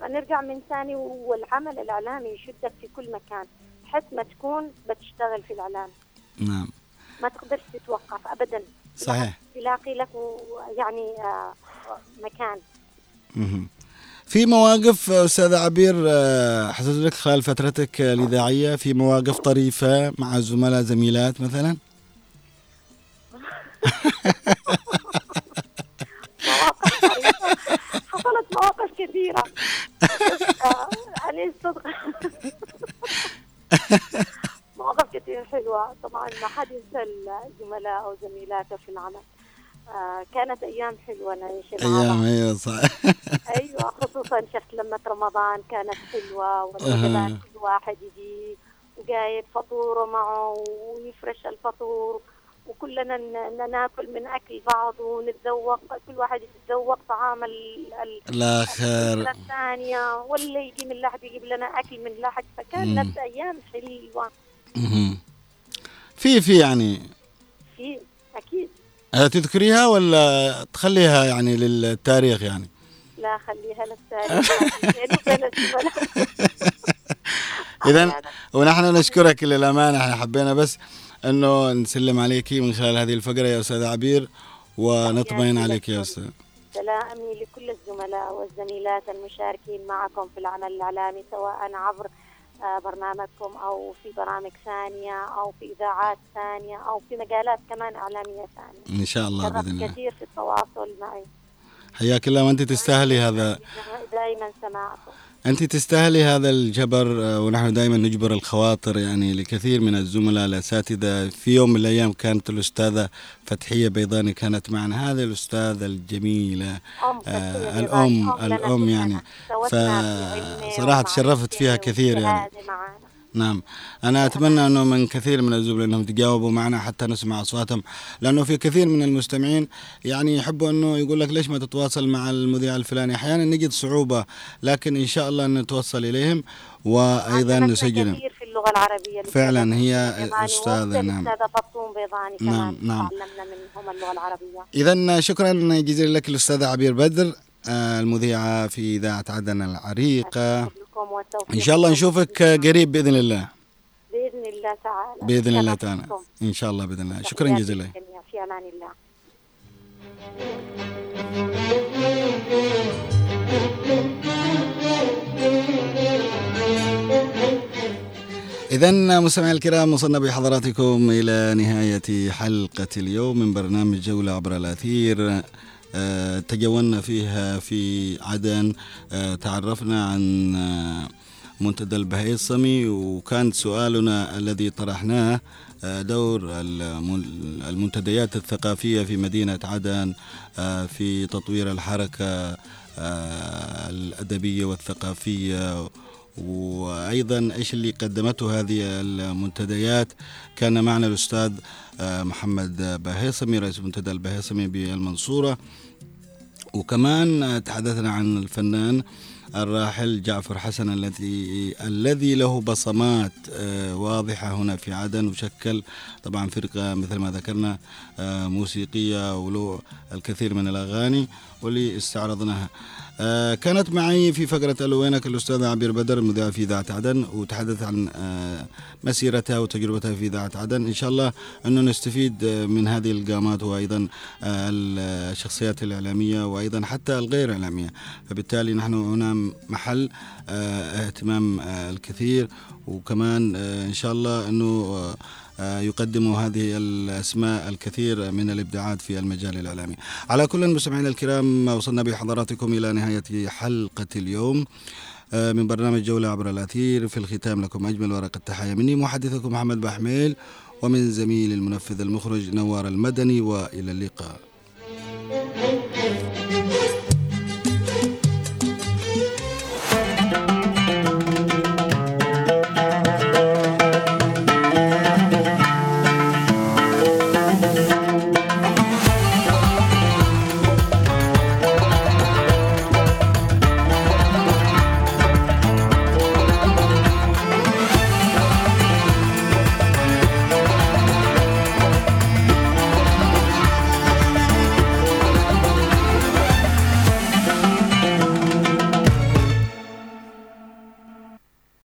فنرجع من ثاني والعمل الإعلامي يشدك في كل مكان حتى ما تكون بتشتغل في الإعلام. نعم. ما تقدرش تتوقف أبدا. صحيح. تلاقي له يعني آه، مكان. مهم. في مواقف أستاذ عبير آه، حصلت لك خلال فترتك الإذاعية في مواقف طريفة مع زملاء زميلات مثلا [laughs] مواقف طريفة. حصلت مواقف كثيرة. [laughs] أنا صدق؟ [laughs] مواقف كثير حلوة. طبعا ما حد ينسى الزملاء أو زميلاته في العمل. آه، كانت أيام حلوة نعيش أيام. أيوه صح. [laughs] أيوه خصوصا شفت لما رمضان كانت حلوة. والوجبات كل واحد يجي وجايب فطوره معه ويفرش الفطور. وكلنا ناكل من أكل بعض ونتذوق كل واحد يتذوق طعام ال- ال- الآخر الثانية ولا يجي من لحد يجيب لنا أكل من لحد. فكانت أيام حلوة. في في يعني في أكيد تذكريها ولا تخليها يعني للتاريخ يعني لا خليها للتاريخ. [laughs] اذا [laughs] ونحن نشكرك للأمانة إحنا حبينا بس أنه نسلم عليك من خلال هذه الفقرة يا أستاذ عبير ونطمئن عليك يا أستاذ. سلامي لكل الزملاء والزميلات المشاركين معكم في العمل الإعلامي سواء عبر آه، برنامجكم أو في برامج ثانية أو في إذاعات ثانية أو في مجالات كمان إعلامية ثانية. إن شاء الله بإذن شرف الله. كثير في التواصل معي. حياك الله وانت تستاهلي هذا. دائما سماعكم. أنت تستاهلي هذا الجبر آه، ونحن دائما نجبر الخواطر يعني لكثير من الزملاء الأساتذة. في يوم من الأيام كانت الأستاذة فتحية بيضاني كانت معنا. هذه الأستاذة الجميلة آه، الأم الأم. يعني. فصراحة تشرفت فيها كثير يعني. نعم. أنا أتمنى أنه من كثير من الزملاء أنهم تجاوبوا معنا حتى نسمع أصواتهم لأنه في كثير من المستمعين يعني يحبوا أنه يقول لك ليش ما تتواصل مع المذيع الفلاني؟ أحيانا نجد صعوبة لكن إن شاء الله نتوصل إليهم وأيضا نسجلهم. كثير في اللغة العربية فعلاً هي أستاذة، نعم. فطوم بيضاني نعم، كمان نعم. تعلمنا منهم اللغة العربية. إذا شكرا جزيلا لك الأستاذة عبير بدر آه، المذيعة في إذاعة عدن العريقة. لكم والتوفيق إن شاء الله نشوفك قريب بإذن الله. بإذن الله تعالى. بإذن الله تعالى. إن شاء الله بإذن الله. شكرا جزيلا. في أمان الله. إذا مستمعي الكرام وصلنا بحضراتكم إلى نهاية حلقة اليوم من برنامج جولة عبر الأثير. تجولنا فيها في عدن آه، تعرفنا عن آه، منتدى البهيصمي وكان سؤالنا الذي طرحناه آه، دور المن- المنتديات الثقافية في مدينة عدن آه، في تطوير الحركة آه، الأدبية والثقافية وأيضا إيش اللي قدمته هذه المنتديات؟ كان معنا الأستاذ آه، محمد باهيصمي رئيس منتدى البهيصمي بالمنصورة. وكمان آه، تحدثنا عن الفنان الراحل جعفر حسن الذي الذي له بصمات آه، واضحة هنا في عدن وشكل طبعا فرقة مثل ما ذكرنا موسيقية وله الكثير من الأغاني واللي استعرضناها. آه، كانت معي في فقرة ألوينك الأستاذة عبير بدر المذيعة في إذاعة عدن وتحدث عن آه، مسيرتها وتجربتها في إذاعة عدن. إن شاء الله أنه نستفيد آه، من هذه القامات وأيضا آه، الشخصيات الإعلامية وأيضا حتى الغير إعلامية. فبالتالي نحن هنا محل آه، اهتمام آه، الكثير. وكمان إن شاء الله أنه يقدم هذه الأسماء الكثير من الإبداعات في المجال الإعلامي. على كل مستمعينا الكرام وصلنا بحضراتكم إلى نهاية حلقة اليوم. آه، من برنامج جولة عبر الأثير في الختام لكم أجمل ورقة تحية مني محدثكم محمد بحميل ومن زميل المنفذ المخرج نوار المدني وإلى اللقاء.